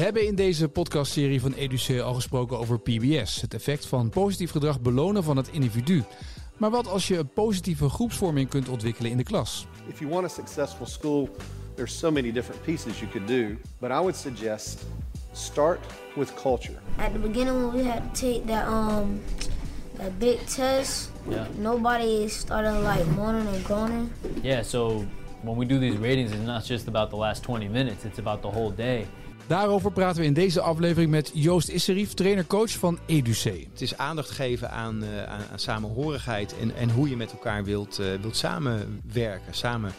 We hebben in deze podcastserie van EduC al gesproken over PBS, het effect van positief gedrag belonen van het individu. Maar wat als je een positieve groepsvorming kunt ontwikkelen in de klas? If you want a successful school, there's so many different pieces you could do, but I would suggest start with culture. At the beginning when we had to take that um that big test, Yeah. nobody started like moaning and groaning. Yeah, so when we do these ratings, it's not just about the last 20 minutes, it's about the whole day. Daarover praten we in deze aflevering met Joost Isserif, trainer-coach van EduC. Het is aandacht geven aan, eh, aan, aan samenhorigheid en, en hoe je met elkaar wilt, eh, wilt samenwerken, samen,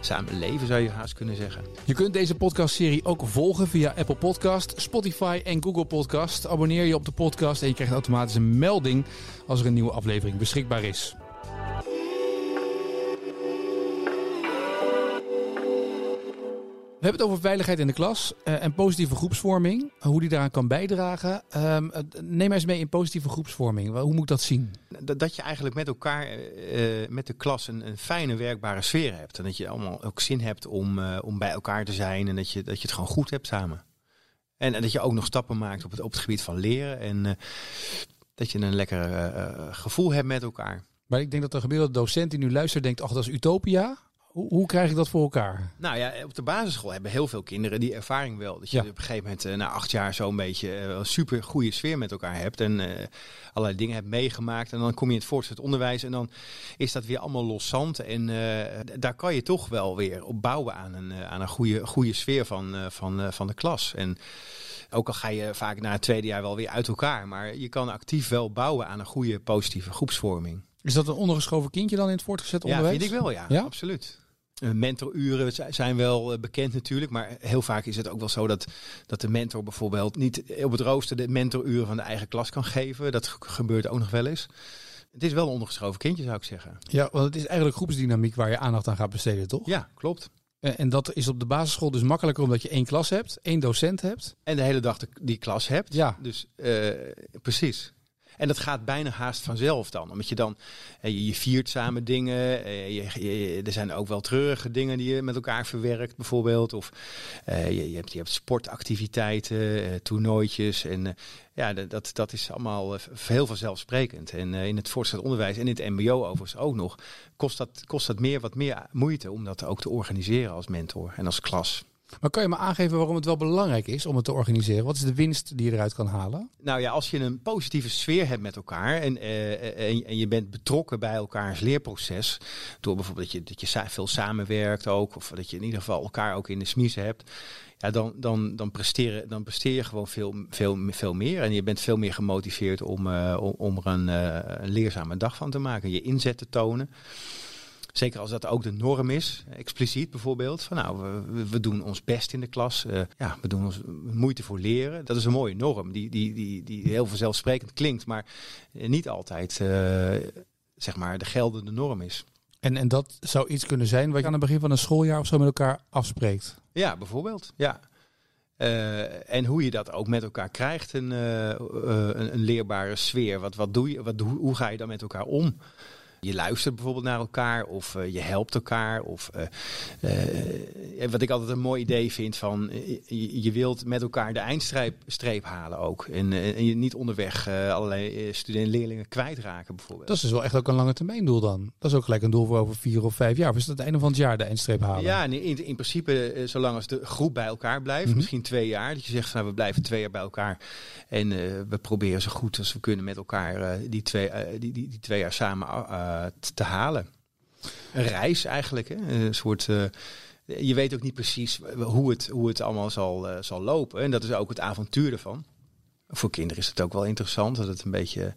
samen leven zou je haast kunnen zeggen. Je kunt deze podcastserie ook volgen via Apple Podcast, Spotify en Google Podcast. Abonneer je op de podcast en je krijgt automatisch een melding als er een nieuwe aflevering beschikbaar is. We hebben het over veiligheid in de klas eh, en positieve groepsvorming. Hoe die daaraan kan bijdragen. Eh, neem eens mee in positieve groepsvorming. Hoe moet ik dat zien? Dat, dat je eigenlijk met elkaar, eh, met de klas, een, een fijne werkbare sfeer hebt. En dat je allemaal ook zin hebt om, om bij elkaar te zijn en dat je, dat je het gewoon goed hebt samen. En, en dat je ook nog stappen maakt op het, op het gebied van leren. En dat je een lekker gevoel hebt met elkaar. Maar ik denk dat de gemiddelde docent die nu luistert denkt, ach dat is utopia. Hoe, hoe krijg ik dat voor elkaar? Nou ja, op de basisschool hebben heel veel kinderen die ervaring wel. Dat je Ja. op een gegeven moment eh, na acht jaar zo'n beetje eh, een super goede sfeer met elkaar hebt. En eh, allerlei dingen hebt meegemaakt. En dan kom je in het voortgezet onderwijs en dan is dat weer allemaal loszand. En daar kan je toch wel weer op bouwen aan een, aan een goede, goede sfeer van, van, van de klas. En ook al ga je vaak na het tweede jaar wel weer uit elkaar. Maar je kan actief wel bouwen aan een goede positieve groepsvorming. Is dat een ondergeschoven kindje dan in het voortgezet Ja, onderwijs? vind ik wel, ja. Ja? Absoluut. Eh, Mentoruren zi- zijn wel eh, bekend natuurlijk, maar heel vaak is het ook wel zo dat, dat de mentor bijvoorbeeld niet op het rooster de mentoruren van de eigen klas kan geven. Dat ge- gebeurt ook nog wel eens. Het is wel een ondergeschoven kindje, zou ik zeggen. Ja, want het is eigenlijk groepsdynamiek waar je aandacht aan gaat besteden, toch? Ja, klopt. En dat is op de basisschool dus makkelijker omdat je één klas hebt, één docent hebt. En de hele dag die klas hebt. Ja. Dus eh, precies. En dat gaat bijna haast vanzelf dan. Omdat je dan, eh, je, viert samen dingen. eh, je, er zijn ook wel treurige dingen die je met elkaar verwerkt bijvoorbeeld. Of eh, je, hebt, je hebt sportactiviteiten, toernooitjes. En ja, dat- dat, is allemaal heel vanzelfsprekend. En in het voortgezet onderwijs en in het mbo overigens ook nog. Kost dat, kost dat meer, wat meer moeite om dat ook te organiseren als mentor en als klas. Maar kan je me aangeven waarom het wel belangrijk is om het te organiseren? Wat is de winst die je eruit kan halen? Nou ja, als je een positieve sfeer hebt met elkaar en, eh, en, je bent betrokken bij elkaars leerproces, door bijvoorbeeld dat je, dat je veel samenwerkt ook, of dat je in ieder geval elkaar ook in de smiezen hebt, ja, dan, dan, dan, presteren, dan presteer je gewoon veel, veel, veel meer en je bent veel meer gemotiveerd om, eh, om, er een, eh, een leerzame dag van te maken, je inzet te tonen. Zeker als dat ook de norm is, expliciet bijvoorbeeld. Van nou, we, we doen ons best in de klas. eh, ja, we doen ons moeite voor leren. Dat is een mooie norm die, die, die, die heel vanzelfsprekend klinkt, maar niet altijd eh, zeg maar de geldende norm is. En, en dat zou iets kunnen zijn wat je aan het begin van een schooljaar of zo met elkaar afspreekt. Ja, bijvoorbeeld. Ja. Eh, en hoe je dat ook met elkaar krijgt, een, een, een leerbare sfeer. Wat, wat doe je, wat, hoe, hoe ga je dan met elkaar om? Je luistert bijvoorbeeld naar elkaar of eh, je helpt elkaar. Of, eh, eh, wat ik altijd een mooi idee vind van je, je wilt met elkaar de eindstreep streep halen ook. En, en je niet onderweg allerlei studenten leerlingen kwijtraken bijvoorbeeld. Dat is dus wel echt ook een lange termijn doel dan. Dat is ook gelijk een doel voor over vier of vijf jaar. Of is het het einde van het jaar de eindstreep halen? Ja, in, in principe, zolang als de groep bij elkaar blijft, Mhm. misschien twee jaar, dat je zegt van nou, we blijven twee jaar bij elkaar en we proberen zo goed als we kunnen met elkaar die, twee, die, die, die twee jaar samen te, te halen. Een reis eigenlijk, hè? een soort. eh, je weet ook niet precies hoe het, hoe het allemaal zal, eh, zal lopen. En dat is ook het avontuur ervan. Voor kinderen is het ook wel interessant dat het een beetje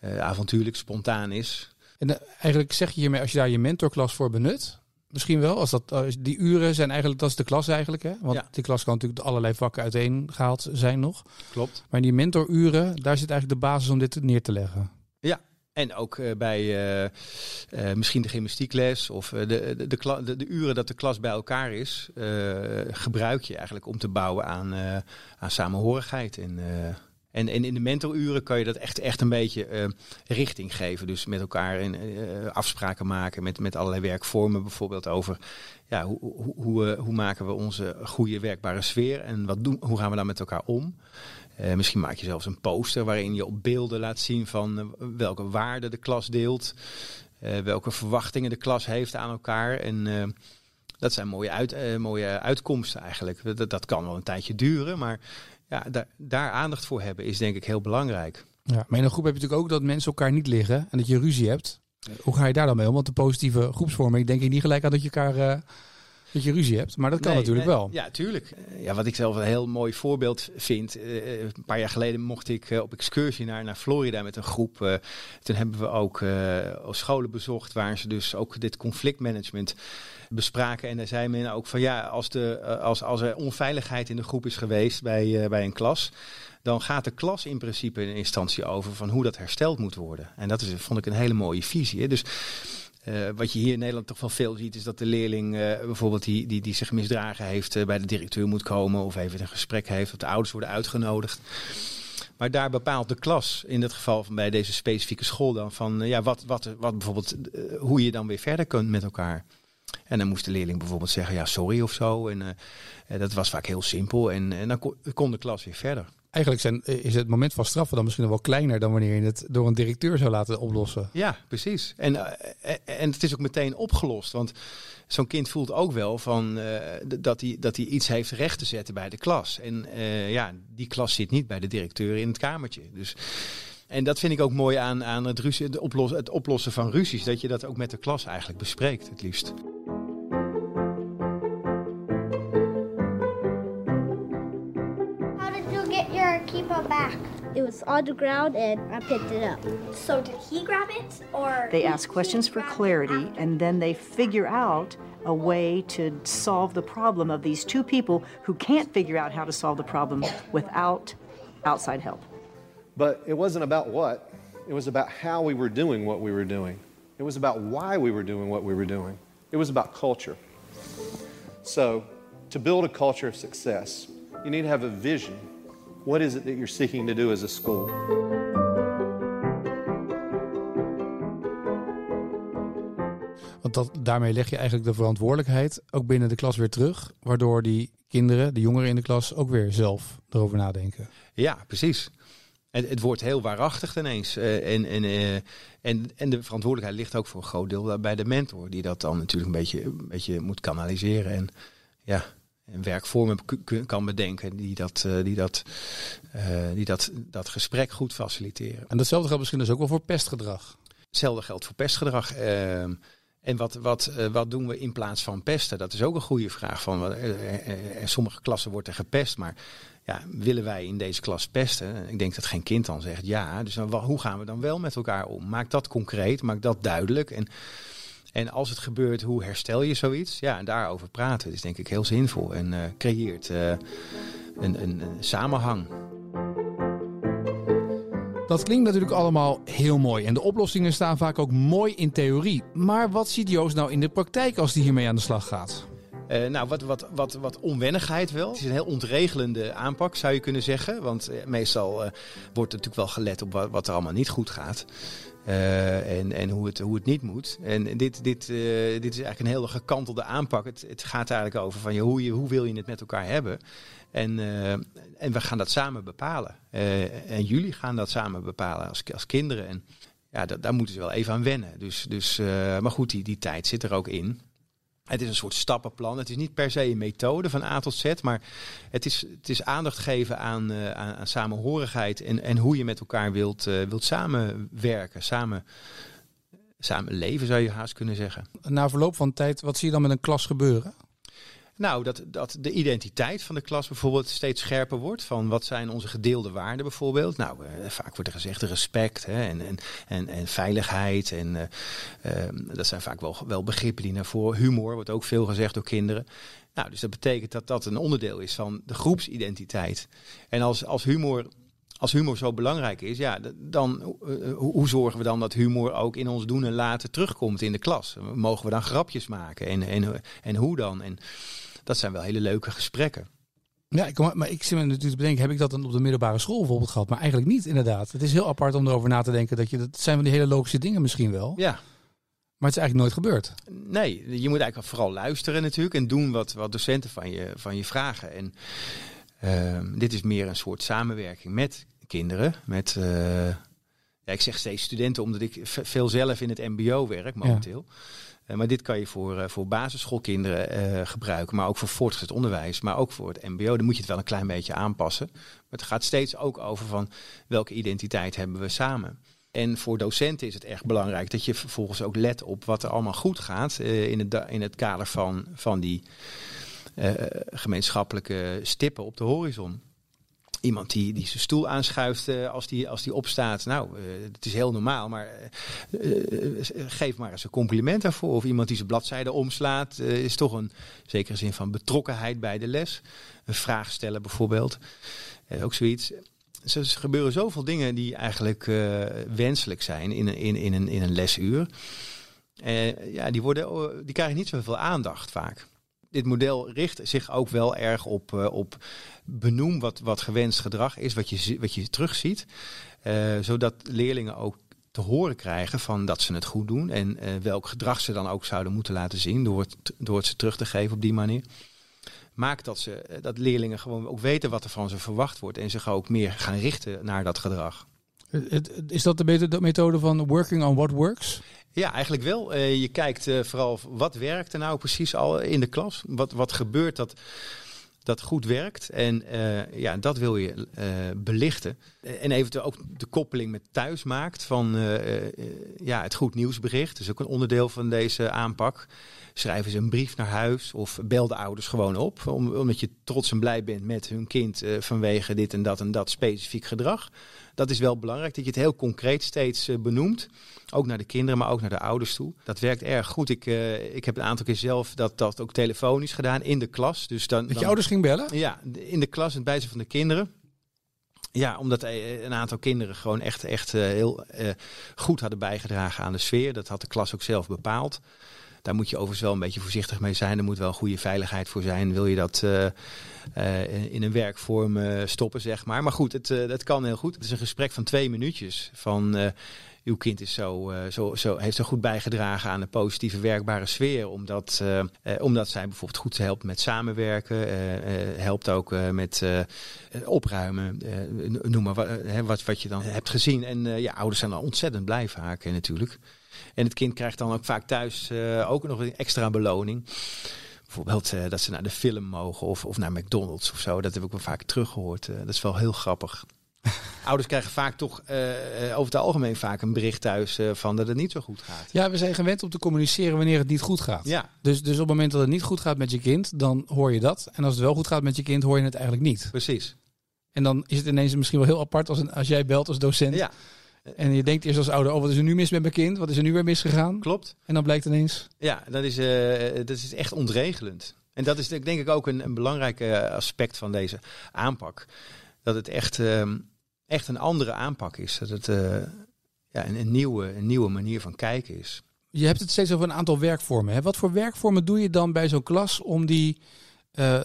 eh, avontuurlijk, spontaan is. En eh, eigenlijk zeg je hiermee, als je daar je mentorklas voor benut, misschien wel, als dat, als die uren zijn eigenlijk, dat is de klas eigenlijk, hè? Want Ja. die klas kan natuurlijk allerlei vakken uiteen gehaald zijn nog. Klopt. Maar die mentoruren, daar zit eigenlijk de basis om dit neer te leggen. Ja, en ook eh, bij eh, eh, misschien de gymnastiekles of de, de, de, de, uren dat de klas bij elkaar is, gebruik je eigenlijk om te bouwen aan, aan samenhorigheid en, En, in de mentoruren kan je dat echt, echt een beetje eh, richting geven. Dus met elkaar eh, afspraken maken met, met allerlei werkvormen. Bijvoorbeeld over ja, hoe, eh, hoe maken we onze goede werkbare sfeer en wat doen, hoe gaan we daar met elkaar om. Misschien maak je zelfs een poster waarin je op beelden laat zien van welke waarden de klas deelt. welke verwachtingen de klas heeft aan elkaar. En dat zijn mooie, uit, mooie uitkomsten eigenlijk. Dat, dat kan wel een tijdje duren, maar ja, daar, aandacht voor hebben is denk ik heel belangrijk. Ja, maar in een groep heb je natuurlijk ook dat mensen elkaar niet liggen en dat je ruzie hebt. Hoe ga je daar dan mee om? Want de positieve groepsvorming denk ik niet gelijk aan dat je elkaar eh, dat je ruzie hebt. Maar dat kan Nee, natuurlijk nee, wel. Ja, tuurlijk. Eh, Ja, wat ik zelf een heel mooi voorbeeld vind. eh, een paar jaar geleden mocht ik eh, op excursie naar, naar Florida met een groep. eh, toen hebben we ook eh, scholen bezocht waar ze dus ook dit conflictmanagement bespraken. En daar zei men ook van ja, als, de, eh, als, als er onveiligheid in de groep is geweest bij, eh, bij een klas. Dan gaat de klas in principe in instantie over van hoe dat hersteld moet worden. En dat is, vond ik een hele mooie visie. Hè? Dus eh, wat je hier in Nederland toch wel veel ziet, is dat de leerling eh, bijvoorbeeld die, die, die zich misdragen heeft eh, bij de directeur moet komen of even een gesprek heeft, of de ouders worden uitgenodigd. Maar daar bepaalt de klas, in dit geval van bij deze specifieke school dan, van ja, wat, wat, wat bijvoorbeeld, hoe je dan weer verder kunt met elkaar. En dan moest de leerling bijvoorbeeld zeggen, ja, sorry of zo. En dat was vaak heel simpel. En, en dan kon de klas weer verder. Eigenlijk zijn, is het moment van straffen dan misschien wel kleiner dan wanneer je het door een directeur zou laten oplossen. Ja, precies. En, eh, en het is ook meteen opgelost. Want zo'n kind voelt ook wel van, eh, dat hij dat hij iets heeft recht te zetten bij de klas. En eh, ja, die klas zit niet bij de directeur in het kamertje. Dus, en dat vind ik ook mooi aan, aan het, ruzie, het, oplossen, het oplossen van ruzies. Dat je dat ook met de klas eigenlijk bespreekt, het liefst. Get your back? It was on the ground and I picked it up. So did he grab it or They ask questions for clarity and then they figure out a way to solve the problem of these two people who can't figure out how to solve the problem without outside help. But it wasn't about what, it was about how we were doing what we were doing. It was about why we were doing what we were doing. It was about culture. So, to build a culture of success, you need to have a vision. What is it that you're seeking to do as a school? Want dat, daarmee leg je eigenlijk de verantwoordelijkheid ook binnen de klas weer terug. Waardoor die kinderen, de jongeren in de klas, ook weer zelf erover nadenken. Ja, precies. Het, het wordt heel waarachtig ineens. Eh, en, en, eh, en, en de verantwoordelijkheid ligt ook voor een groot deel bij de mentor. Die dat dan natuurlijk een beetje, een beetje moet kanaliseren. En ja, en werkvormen kan bedenken die dat, eh, die dat, eh, die dat, dat gesprek goed faciliteren. En datzelfde geldt misschien dus ook wel voor pestgedrag. Hetzelfde geldt voor pestgedrag. Ehm, en wat, wat, eh, wat doen we in plaats van pesten? Dat is ook een goede vraag. Van, in sommige klassen wordt er gepest, maar ja, willen wij in deze klas pesten? Ik denk dat geen kind dan zegt ja. Dus dan, hoe gaan we dan wel met elkaar om? Maak dat concreet, maak dat duidelijk. En, en als het gebeurt, hoe herstel je zoiets? Ja, en daarover praten. Is denk ik heel zinvol en eh, creëert eh, een, een, een samenhang. Dat klinkt natuurlijk allemaal heel mooi. En de oplossingen staan vaak ook mooi in theorie. Maar wat ziet Joost nou in de praktijk als die hiermee aan de slag gaat? Eh, nou, wat, wat, wat, wat onwennigheid wel. Het is een heel ontregelende aanpak, zou je kunnen zeggen. Want meestal wordt er natuurlijk wel gelet op wat, wat er allemaal niet goed gaat. Eh, en en hoe, het, hoe het niet moet. En dit, dit, eh, dit is eigenlijk een hele gekantelde aanpak. Het, het gaat eigenlijk over van, ja, hoe, je, hoe wil je het met elkaar hebben. En, eh, en we gaan dat samen bepalen. En jullie gaan dat samen bepalen als, als kinderen. En ja, dat, daar moeten ze wel even aan wennen. Dus, dus, maar goed, die, die tijd zit er ook in. Het is een soort stappenplan. Het is niet per se een methode van A tot Z, maar het is, het is aandacht geven aan, eh, aan, samenhorigheid en, en hoe je met elkaar wilt, eh, wilt samenwerken, samen, samen leven zou je haast kunnen zeggen. Na verloop van tijd, wat zie je dan met een klas gebeuren? Nou, dat, dat de identiteit van de klas bijvoorbeeld steeds scherper wordt. Van wat zijn onze gedeelde waarden bijvoorbeeld. Nou, eh, vaak wordt er gezegd respect hè, en, en, en, veiligheid. En eh, eh, dat zijn vaak wel, wel begrippen die naar voren. Humor wordt ook veel gezegd door kinderen. Nou, dus dat betekent dat dat een onderdeel is van de groepsidentiteit. En als, als humor als humor zo belangrijk is, ja, dan eh, hoe, hoe zorgen we dan dat humor ook in ons doen en laten terugkomt in de klas? Mogen we dan grapjes maken en, en, en hoe dan? En dat zijn wel hele leuke gesprekken. Ja, ik, kom- maar ik zit me natuurlijk te bedenken, heb ik dat dan op de middelbare school bijvoorbeeld gehad? Maar eigenlijk niet, inderdaad. Het is heel apart om erover na te denken dat je, dat zijn van die hele logische dingen misschien wel. Ja, Maar het is eigenlijk nooit gebeurd. Nee, je moet eigenlijk vooral luisteren natuurlijk en doen wat, wat docenten van je, van je vragen. En ehm, dit is meer een soort samenwerking met kinderen. Met, eh, ja, ik zeg steeds studenten omdat ik veel zelf in het mbo werk momenteel. Maar dit kan je voor, eh, voor basisschoolkinderen eh, gebruiken, maar ook voor voortgezet onderwijs, maar ook voor het mbo. Dan moet je het wel een klein beetje aanpassen. Maar het gaat steeds ook over van welke identiteit hebben we samen. En voor docenten is het echt belangrijk dat je vervolgens ook let op wat er allemaal goed gaat eh, in, het, in het kader van, van die eh, gemeenschappelijke stippen op de horizon. Iemand die, die zijn stoel aanschuift eh, als, die, als die opstaat. Nou, eh, het is heel normaal, maar eh, geef maar eens een compliment daarvoor. Of iemand die zijn bladzijde omslaat, is toch een zekere zin van betrokkenheid bij de les. Een vraag stellen bijvoorbeeld. Ook zoiets. Dus er gebeuren zoveel dingen die eigenlijk wenselijk zijn in in, in, een, in een lesuur. Ja, die, worden, eh, die krijgen niet zoveel aandacht vaak. Dit model richt zich ook wel erg op, eh, op benoem wat, wat gewenst gedrag is, wat je, wat je terugziet. eh, zodat leerlingen ook te horen krijgen van dat ze het goed doen. En eh, welk gedrag ze dan ook zouden moeten laten zien door het, door het ze terug te geven op die manier. Maakt dat, ze, dat leerlingen gewoon ook weten wat er van ze verwacht wordt. En zich ook meer gaan richten naar dat gedrag. Is dat de methode van working on what works? Ja, eigenlijk wel. Eh, je kijkt eh, vooral wat werkt er nou precies al in de klas. Wat, wat gebeurt dat, dat goed werkt. En eh, ja, dat wil je belichten. En eventueel ook de koppeling met thuis maakt van ja, het goed nieuwsbericht. Is ook een onderdeel van deze aanpak. Schrijven ze een brief naar huis of bel de ouders gewoon op. Om, omdat je trots en blij bent met hun kind vanwege dit en dat en dat specifiek gedrag. Dat is wel belangrijk, dat je het heel concreet steeds eh, benoemt. Ook naar de kinderen, maar ook naar de ouders toe. Dat werkt erg goed. Ik, eh, ik heb een aantal keer zelf dat, dat ook telefonisch gedaan in de klas. Dus dan, Dat je dan- ouders ging bellen? ja, in de klas, in het bijzijn van de kinderen. Ja, omdat eh, een aantal kinderen gewoon echt, echt heel goed hadden bijgedragen aan de sfeer. Dat had de klas ook zelf bepaald. Daar moet je overigens wel een beetje voorzichtig mee zijn. Er moet wel goede veiligheid voor zijn. Wil je dat eh, eh, in een werkvorm eh, stoppen, zeg maar. Maar goed, het, het kan heel goed. Het is een gesprek van twee minuutjes. Van uw kind is zo, zo, zo, heeft zo goed bijgedragen aan een positieve werkbare sfeer. Omdat, omdat zij bijvoorbeeld goed helpt met samenwerken. helpt ook met opruimen. noem maar wat, wat, wat je dan hebt gezien. En ja, ouders zijn dan ontzettend blij vaak natuurlijk. En het kind krijgt dan ook vaak thuis eh, ook nog een extra beloning. Bijvoorbeeld eh, dat ze naar de film mogen of, of naar McDonald's of zo. Dat heb ik wel vaak teruggehoord. Eh, dat is wel heel grappig. Ouders krijgen vaak toch over het algemeen vaak een bericht thuis van dat het niet zo goed gaat. Ja, we zijn gewend om te communiceren wanneer het niet goed gaat. Ja, Dus, dus op het moment dat het niet goed gaat met je kind, dan hoor je dat. En als het wel goed gaat met je kind, hoor je het eigenlijk niet. precies. En dan is het ineens misschien wel heel apart als, een, als jij belt als docent. Ja, En je denkt eerst als ouder, oh wat is er nu mis met mijn kind? Wat is er nu weer misgegaan? klopt. En dan blijkt ineens... Ja, dat is, eh, dat is echt ontregelend. En dat is denk ik ook een, een belangrijk eh, aspect van deze aanpak. Dat het echt, ehm, echt een andere aanpak is. Dat het eh, ja, een, een, nieuwe, een nieuwe manier van kijken is. Je hebt het steeds over een aantal werkvormen. Hè? Wat voor werkvormen doe je dan bij zo'n klas om, die,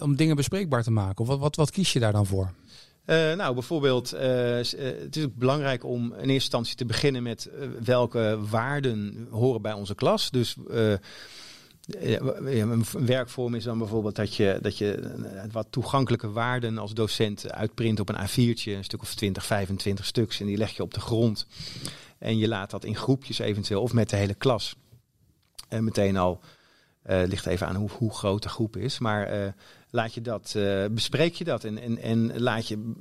om dingen bespreekbaar te maken? Of wat, wat, wat kies je daar dan voor? Eh, nou, bijvoorbeeld, eh, eh, het is ook belangrijk om in eerste instantie te beginnen met welke waarden horen bij onze klas. Dus een werkvorm is dan bijvoorbeeld dat je, dat je wat toegankelijke waarden als docent uitprint op een A4'tje, een stuk of 20, 25 stuks, en die leg je op de grond. En je laat dat in groepjes eventueel, of met de hele klas. En meteen al, eh ligt even aan hoe, hoe groot de groep is, maar laat je dat, eh, bespreek je dat en, en, en laat, je,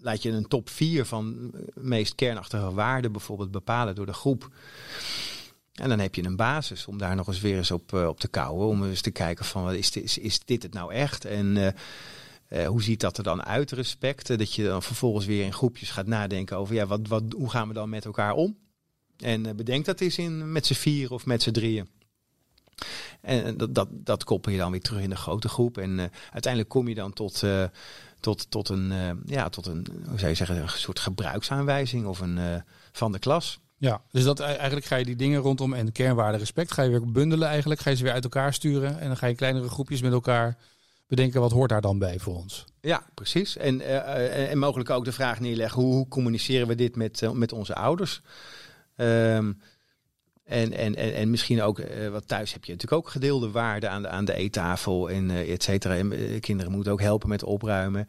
laat je een top 4 van meest kernachtige waarden bijvoorbeeld bepalen door de groep. En dan heb je een basis om daar nog eens weer eens op, eh, op te kouwen. Om eens te kijken van is, dit, is, is dit het nou echt? En eh, hoe ziet dat er dan uit, respect? Dat je dan vervolgens weer in groepjes gaat nadenken over ja, wat, wat, hoe gaan we dan met elkaar om? En bedenk dat eens in, met z'n vier of met z'n drieën. En dat, dat, dat koppel je dan weer terug in de grote groep. En eh, uiteindelijk kom je dan tot, eh, tot, tot, een, eh, ja, tot een, hoe zou je zeggen, een soort gebruiksaanwijzing of een, eh, van de klas. Ja, dus dat, eigenlijk ga je die dingen rondom en kernwaarde respect, ga je weer bundelen eigenlijk. Ga je ze weer uit elkaar sturen en dan ga je kleinere groepjes met elkaar bedenken wat hoort daar dan bij voor ons. Ja, precies. En, uh, en mogelijk ook de vraag neerleggen, hoe, hoe communiceren we dit met, met onze ouders? Um, en, en, en, en misschien ook, uh, wat thuis heb je natuurlijk ook gedeelde waarden aan de, aan de eettafel en uh, et cetera. En kinderen moeten ook helpen met opruimen.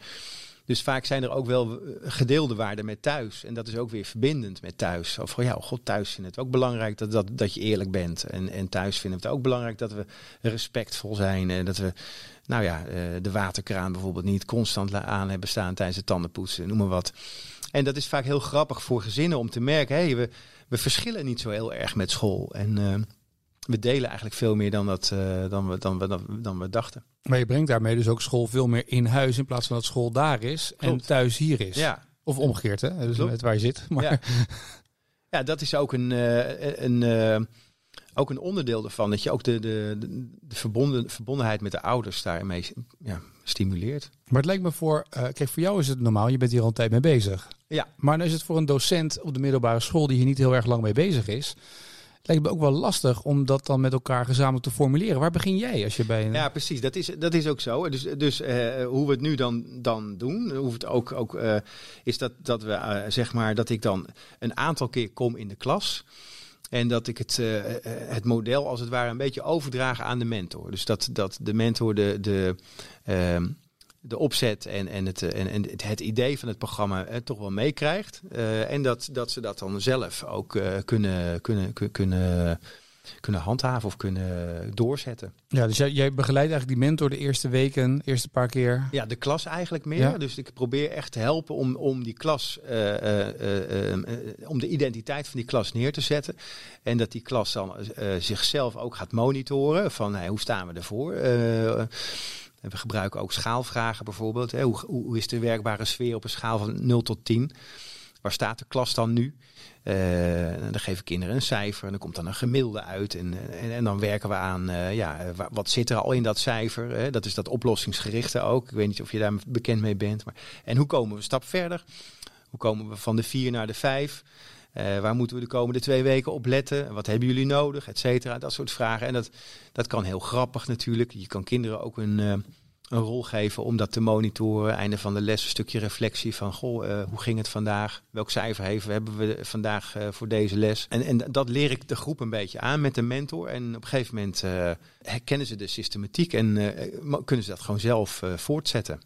Dus vaak zijn er ook wel gedeelde waarden met thuis. En dat is ook weer verbindend met thuis. Of ja, god, thuis vinden het ook belangrijk dat, dat, dat je eerlijk bent. En, en thuis vinden het ook belangrijk dat we respectvol zijn. En dat we, nou ja, de waterkraan bijvoorbeeld niet constant aan hebben staan tijdens het tandenpoetsen, noem maar wat. En dat is vaak heel grappig voor gezinnen om te merken, hé, hey, we, we verschillen niet zo heel erg met school. En uh, we delen eigenlijk veel meer dan, dat, uh, dan, we, dan, we, dan, dan, we dachten. Maar je brengt daarmee dus ook school veel meer in huis in plaats van dat school daar is Klopt. en thuis hier is. Ja. Of omgekeerd, hè? Dus net waar je zit. Maar... Ja. ja, dat is ook een, uh, een, uh, ook een onderdeel ervan. Dat je ook de, de, de, de verbonden, verbondenheid met de ouders daarmee ja, stimuleert. Maar het lijkt me voor, kijk, voor jou is het normaal, je bent hier al een tijd mee bezig. Ja. Maar dan is het voor een docent op de middelbare school die hier niet heel erg lang mee bezig is. Lijkt me ook wel lastig om dat dan met elkaar gezamenlijk te formuleren. Waar begin jij als je bij een... Ja, precies. Dat is, dat is ook zo. Dus, dus uh, hoe we het nu dan, dan doen, hoe het ook, ook uh, is dat, dat we uh, zeg maar dat ik dan een aantal keer kom in de klas. En dat ik het, het model als het ware een beetje overdragen aan de mentor. Dus dat, dat de mentor de, de, uh, de opzet en, en, het, en, en het idee van het programma eh, toch wel meekrijgt. Uh, en dat, dat ze dat dan zelf ook uh, kunnen, kunnen, kunnen, kunnen handhaven of kunnen doorzetten. Ja, dus jij, jij begeleidt eigenlijk die mentor de eerste weken, eerste paar keer? Ja, de klas eigenlijk meer. Ja. Dus ik probeer echt te helpen om, om die klas, om de identiteit van die klas neer te zetten. En dat die klas dan zichzelf ook gaat monitoren van hey, hoe staan we ervoor. We gebruiken ook schaalvragen bijvoorbeeld. Hè. Hoe, hoe, is de werkbare sfeer op een schaal van 0 tot 10? Waar staat de klas dan nu? Uh, dan geven kinderen een cijfer en dan komt dan een gemiddelde uit. En, en, dan werken we aan, uh, ja, wat zit er al in dat cijfer? Hè? Dat is dat oplossingsgerichte ook. Ik weet niet of je daar bekend mee bent. Maar, en hoe komen we een stap verder? Hoe komen we van de 4 naar de 5? Uh, waar moeten we de komende twee weken op letten? Wat hebben jullie nodig? Et. Dat soort vragen. En dat, dat kan heel grappig natuurlijk. Je kan kinderen ook een, uh, een rol geven om dat te monitoren. Einde van de les een stukje reflectie van... Goh, uh, hoe ging het vandaag? Welk cijfer hebben, hebben we vandaag voor deze les? En, en dat leer ik de groep een beetje aan met de mentor. En op een gegeven moment herkennen ze de systematiek... en kunnen ze dat gewoon zelf voortzetten.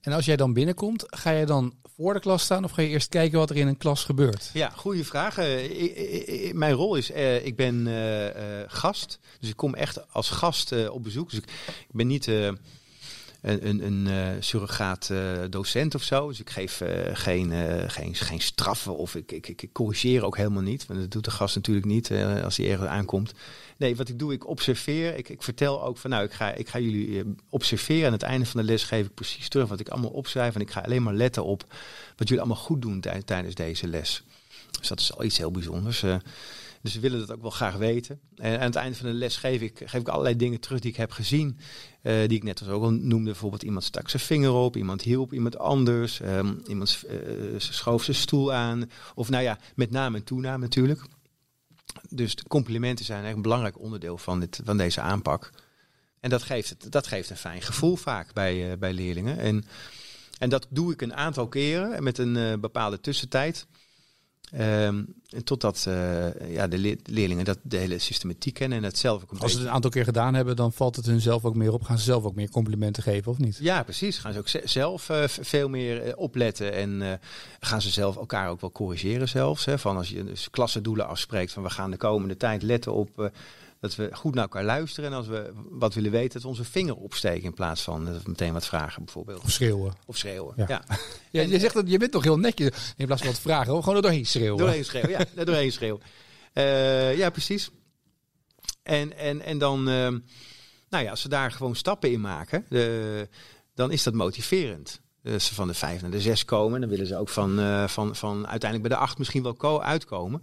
En als jij dan binnenkomt, ga jij dan voor de klas staan of ga je eerst kijken wat er in een klas gebeurt? Ja, goede vraag. Uh, mijn rol is, uh, ik ben uh, gast. Dus ik kom echt als gast op bezoek. Dus ik, ik ben niet een, een, een surrogaat docent of zo. Dus ik geef geen, geen, geen straffen of ik, ik, ik, corrigeer ook helemaal niet. Want dat doet de gast natuurlijk niet als hij ergens aankomt. Nee, wat ik doe, ik observeer. Ik, ik vertel ook van nou, ik ga, ik ga jullie observeren. Aan het einde van de les geef ik precies terug wat ik allemaal opschrijf. En ik ga alleen maar letten op wat jullie allemaal goed doen tijdens deze les. Dus dat is al iets heel bijzonders. Dus we willen dat ook wel graag weten. En aan het einde van de les geef ik, geef ik allerlei dingen terug die ik heb gezien. Uh, die ik net als ook al noemde. Bijvoorbeeld iemand stak zijn vinger op, iemand hielp iemand anders. Um, iemand uh, schoof zijn stoel aan. Of nou ja, met naam en toenaam natuurlijk. Dus complimenten zijn eigenlijk een belangrijk onderdeel van, dit, van deze aanpak. En dat geeft, het, dat geeft een fijn gevoel vaak bij, uh, bij leerlingen. En, en dat doe ik een aantal keren met een bepaalde tussentijd. Um, totdat uh, ja, de, le de, leerlingen dat de hele systematiek kennen en het zelf ook een Als ze het een aantal keer gedaan hebben, dan valt het hun zelf ook meer op. Gaan ze zelf ook meer complimenten geven of niet? Ja, precies. Gaan ze ook zelf uh, veel meer uh, opletten en gaan ze zelf elkaar ook wel corrigeren zelfs. Hè, van als je dus klassendoelen afspreekt van we gaan de komende tijd letten op dat we goed naar elkaar luisteren. En als we wat willen weten, dat we onze vinger opsteken in plaats van dat we meteen wat vragen bijvoorbeeld. Of schreeuwen. Of schreeuwen, ja. ja. ja je zegt dat je bent toch heel netjes. In plaats van wat vragen, gewoon er doorheen schreeuwen. Doorheen schreeuwen, ja. er doorheen schreeuwen. Uh, ja, precies. En, en, en dan, uh, nou ja, als ze daar gewoon stappen in maken, uh, dan is dat motiverend. Als ze van de vijf naar de zes komen, dan willen ze ook van, van, van uiteindelijk bij de acht misschien wel uitkomen.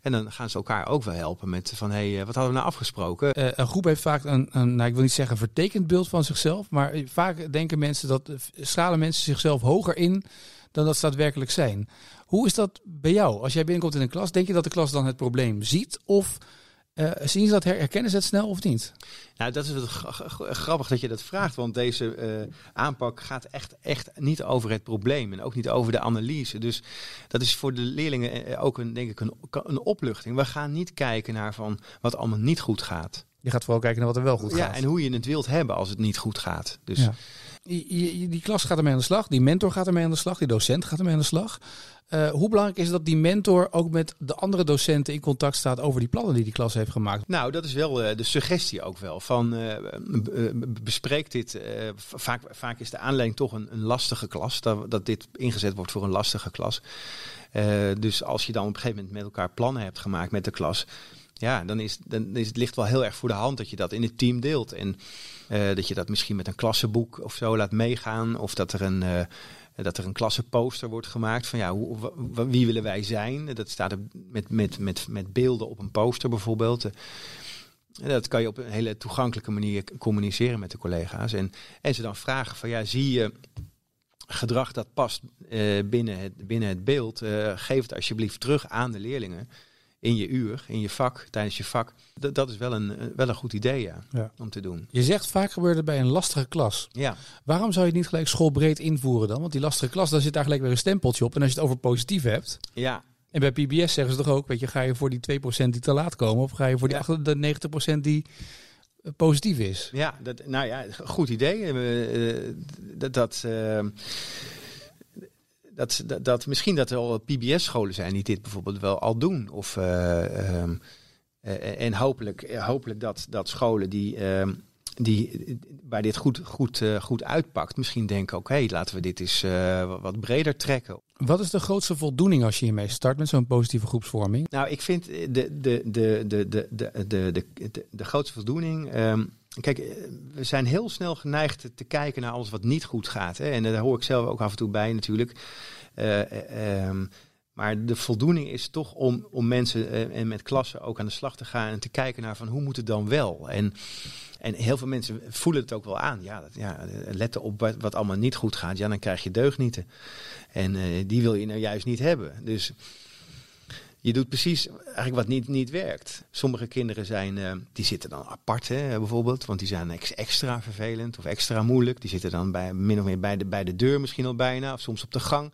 En dan gaan ze elkaar ook wel helpen met van hé, hey, wat hadden we nou afgesproken? Uh, een groep heeft vaak een, een, nou ik wil niet zeggen vertekend beeld van zichzelf, maar vaak denken mensen dat schalen mensen zichzelf hoger in dan dat ze daadwerkelijk zijn. Hoe is dat bij jou? Als jij binnenkomt in een klas, denk je dat de klas dan het probleem ziet? Of Uh, zien ze dat, her herkennen ze het snel of niet? Nou, dat is het grappig dat je dat vraagt, want deze uh, aanpak gaat echt, echt niet over het probleem en ook niet over de analyse. Dus dat is voor de leerlingen ook een, denk ik een, een opluchting. We gaan niet kijken naar van wat allemaal niet goed gaat. Je gaat vooral kijken naar wat er wel goed ja, gaat. en hoe je het wilt hebben als het niet goed gaat. Dus ja. Die, die, klas gaat ermee aan de slag, die mentor gaat ermee aan de slag, die docent gaat ermee aan de slag. Uh, hoe belangrijk is dat die mentor ook met de andere docenten in contact staat over die plannen die die klas heeft gemaakt? Nou, dat is wel uh, de suggestie ook wel. Van uh, bespreek dit. vaak, vaak is de aanleiding toch een, een lastige klas. Dat, dat, dit ingezet wordt voor een lastige klas. dus als je dan op een gegeven moment met elkaar plannen hebt gemaakt met de klas. Ja, dan is, dan is het ligt wel heel erg voor de hand dat je dat in het team deelt. En dat je dat misschien met een klassenboek of zo laat meegaan. Of dat er een dat er een klassenposter wordt gemaakt van ja, hoe, wie willen wij zijn? Dat staat er met, met, met, met beelden op een poster bijvoorbeeld. Dat kan je op een hele toegankelijke manier communiceren met de collega's. En, en ze dan vragen van ja, zie je gedrag dat past binnen, het, binnen het beeld? Geef het alsjeblieft terug aan de leerlingen in je uur, in je vak, tijdens je vak. Dat, dat is wel een, wel een goed idee ja, ja, om te doen. Je zegt vaak gebeurt het bij een lastige klas. Ja. Waarom zou je het niet gelijk schoolbreed invoeren dan? Want die lastige klas, daar zit daar gelijk weer een stempeltje op. En als je het over positief hebt... Ja. En bij PBS zeggen ze toch ook, weet je, ga je voor die 2% die te laat komen... of ga je voor die Ja. de 90% die eh, positief is? Ja, dat, nou ja, goed idee. Uh, dat, dat, uh, dat, dat, dat, misschien dat er al PBS-scholen zijn die dit bijvoorbeeld wel al doen. Of, uh, um, uh, en hopelijk, hopelijk dat, dat scholen die, uh, die waar dit goed, goed, goed uitpakt, misschien denken: oké, okay, laten we dit eens wat breder trekken. Wat is de grootste voldoening als je hiermee start met zo'n positieve groepsvorming? Nou, ik vind de, de, de, de, de, de, de, de, de, de grootste voldoening. Um, Kijk, we zijn heel snel geneigd te kijken naar alles wat niet goed gaat. Hè? En daar hoor ik zelf ook af en toe bij natuurlijk. Uh, um, maar de voldoening is toch om, om mensen en met klassen ook aan de slag te gaan en te kijken naar van hoe moet het dan wel? En, en heel veel mensen voelen het ook wel aan. Ja, dat, ja op wat, wat allemaal niet goed gaat. Ja, dan krijg je deugnieten. En die wil je nou juist niet hebben. Dus je doet precies eigenlijk wat niet, niet werkt. Sommige kinderen zijn, uh, die zitten dan apart hè, bijvoorbeeld, want die zijn ex extra vervelend of extra moeilijk. Die zitten dan bij, min of meer bij de, bij de deur misschien al bijna, of soms op de gang.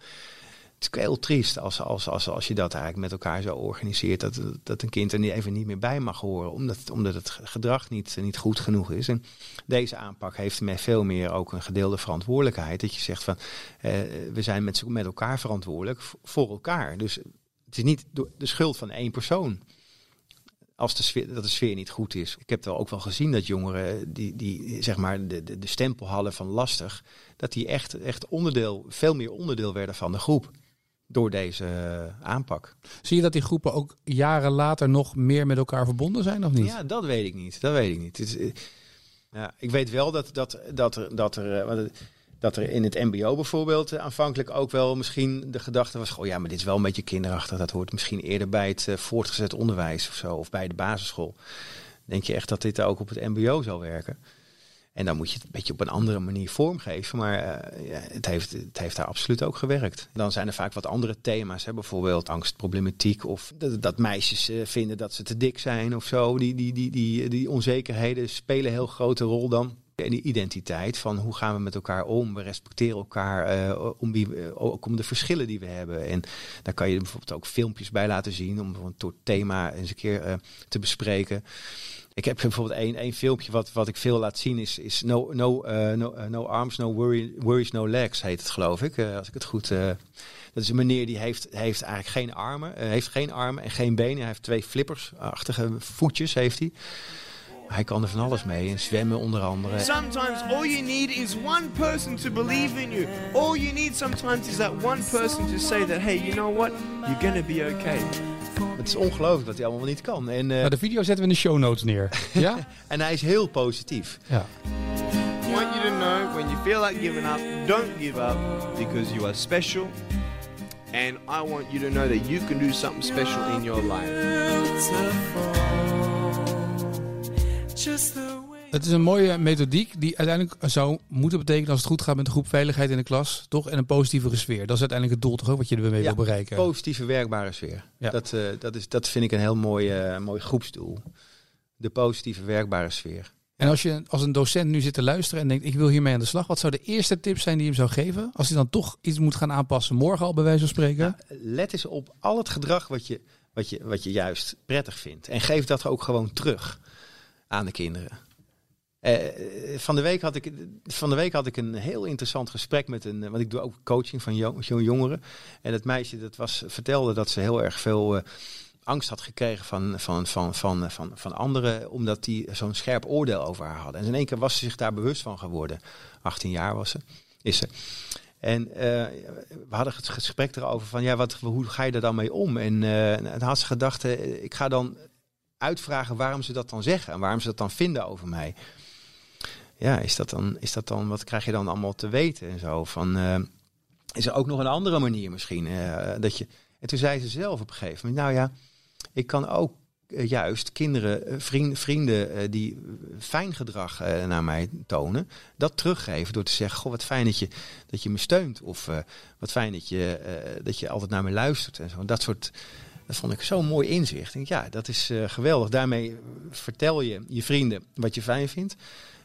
Het is heel triest als, als, als, als je dat eigenlijk met elkaar zo organiseert, dat, dat een kind er niet, even niet meer bij mag horen, omdat, omdat het gedrag niet, niet goed genoeg is. En deze aanpak heeft met veel meer ook een gedeelde verantwoordelijkheid. Dat je zegt van, uh, we zijn met, met elkaar verantwoordelijk voor elkaar. Dus het is niet de schuld van één persoon. Als de sfeer, dat de sfeer niet goed is. Ik heb wel ook wel gezien dat jongeren die, die zeg maar de, de, de stempel hadden van lastig, dat die echt, echt onderdeel, veel meer onderdeel werden van de groep. Door deze aanpak. Zie je dat die groepen ook jaren later nog meer met elkaar verbonden zijn of niet? Ja, dat weet ik niet. Dat weet ik niet. Het is, ja, ik weet wel dat, dat, dat er. Dat er dat er in het MBO bijvoorbeeld aanvankelijk ook wel misschien de gedachte was: oh ja, maar dit is wel een beetje kinderachtig. Dat hoort misschien eerder bij het uh, voortgezet onderwijs of zo, of bij de basisschool. Denk je echt dat dit ook op het MBO zal werken? En dan moet je het een beetje op een andere manier vormgeven. Maar uh, ja, het, heeft, het heeft daar absoluut ook gewerkt. Dan zijn er vaak wat andere thema's. Hè? Bijvoorbeeld angstproblematiek. Of dat, meisjes vinden dat ze te dik zijn of zo. Die, die, die, die, die onzekerheden spelen een heel grote rol dan. En die identiteit van hoe gaan we met elkaar om, we respecteren elkaar, uh, om, uh, ook om de verschillen die we hebben. En daar kan je bijvoorbeeld ook filmpjes bij laten zien om een soort thema eens een keer uh, te bespreken. Ik heb bijvoorbeeld één, één filmpje wat, wat ik veel laat zien, is, is no, no, no, no Arms, No worry, Worries, No Legs heet het geloof ik, als ik het goed... dat is een meneer die heeft, heeft eigenlijk geen armen, heeft geen armen en geen benen. Hij heeft twee flippersachtige voetjes heeft hij. Hij kan er van alles mee en zwemmen onder andere. Sometimes all you need is one person to believe in you. All you need sometimes is that one person to say that hey, you know what? You're gonna be okay. Het is ongelooflijk wat hij allemaal niet kan. En, uh, nou, de video zetten we in de show notes neer. ja? en hij is heel positief. Ja. I want you to know when you feel like giving up, don't give up because you are special. And I want you to know that you can do something special in your life. Het is een mooie methodiek die uiteindelijk zou moeten betekenen als het goed gaat met de groep veiligheid in de klas, toch? En een positievere sfeer. Dat is uiteindelijk het doel toch ook wat je ermee ja, wil bereiken. positieve werkbare sfeer. Ja. Dat, uh, dat, is, dat vind ik een heel mooi, uh, mooi groepsdoel. de positieve werkbare sfeer. En als je als een docent nu zit te luisteren en denkt, ik wil hiermee aan de slag. Wat zou de eerste tip zijn die je hem zou geven? Als hij dan toch iets moet gaan aanpassen, morgen al bij wijze van spreken. Let eens op al het gedrag wat je, wat je, wat je juist prettig vindt. En geef dat ook gewoon terug aan de kinderen. Eh, van, de week had ik, van de week had ik een heel interessant gesprek met een. Want ik doe ook coaching van jong, jongeren. En het meisje dat was, vertelde dat ze heel erg veel. eh, angst had gekregen van, van, van, van, van, van anderen, omdat die zo'n scherp oordeel over haar hadden. En in één keer was ze zich daar bewust van geworden. 18 jaar was ze, is ze. En eh, we hadden het gesprek erover van, ja, wat, hoe ga je er dan mee om? En eh dan had ze gedacht, eh, ik ga dan uitvragen waarom ze dat dan zeggen en waarom ze dat dan vinden over mij. Ja, is dat dan, is dat dan wat krijg je dan allemaal te weten en zo? Van, eh, is er ook nog een andere manier misschien? eh, dat je, en toen zei ze zelf op een gegeven moment, nou ja, ik kan ook eh, juist kinderen, vrienden, vrienden die fijn gedrag naar mij tonen, dat teruggeven door te zeggen, goh, wat fijn dat je, dat je me steunt. Of wat fijn dat je, dat je altijd naar me luistert. En zo. Dat soort, dat vond ik zo'n mooi inzicht. Ik denk, ja, dat is eh, geweldig. Daarmee vertel je je vrienden wat je fijn vindt.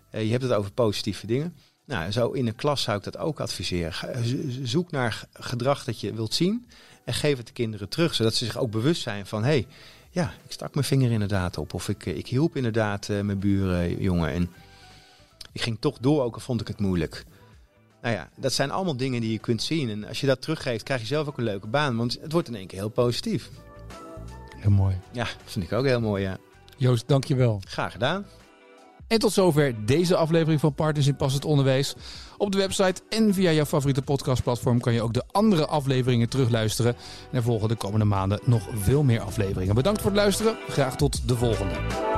Eh, je hebt het over positieve dingen. Nou, zo in een klas zou ik dat ook adviseren. Zo- Zoek naar gedrag dat je wilt zien en geef het de kinderen terug, zodat ze zich ook bewust zijn van, hé, hey, ja, ik stak mijn vinger inderdaad op. Of ik, eh, ik hielp inderdaad eh, mijn jongen. En ik ging toch door, ook al vond ik het moeilijk. Nou ja, dat zijn allemaal dingen die je kunt zien. En als je dat teruggeeft, krijg je zelf ook een leuke baan. Want het wordt in één keer heel positief. Heel mooi. Ja, vind ik ook heel mooi, ja. Joost, dankjewel. Graag gedaan. En tot zover deze aflevering van Partners in Passend Onderwijs. Op de website en via jouw favoriete podcastplatform kan je ook de andere afleveringen terugluisteren. En er volgen de komende maanden nog veel meer afleveringen. Bedankt voor het luisteren. Graag tot de volgende.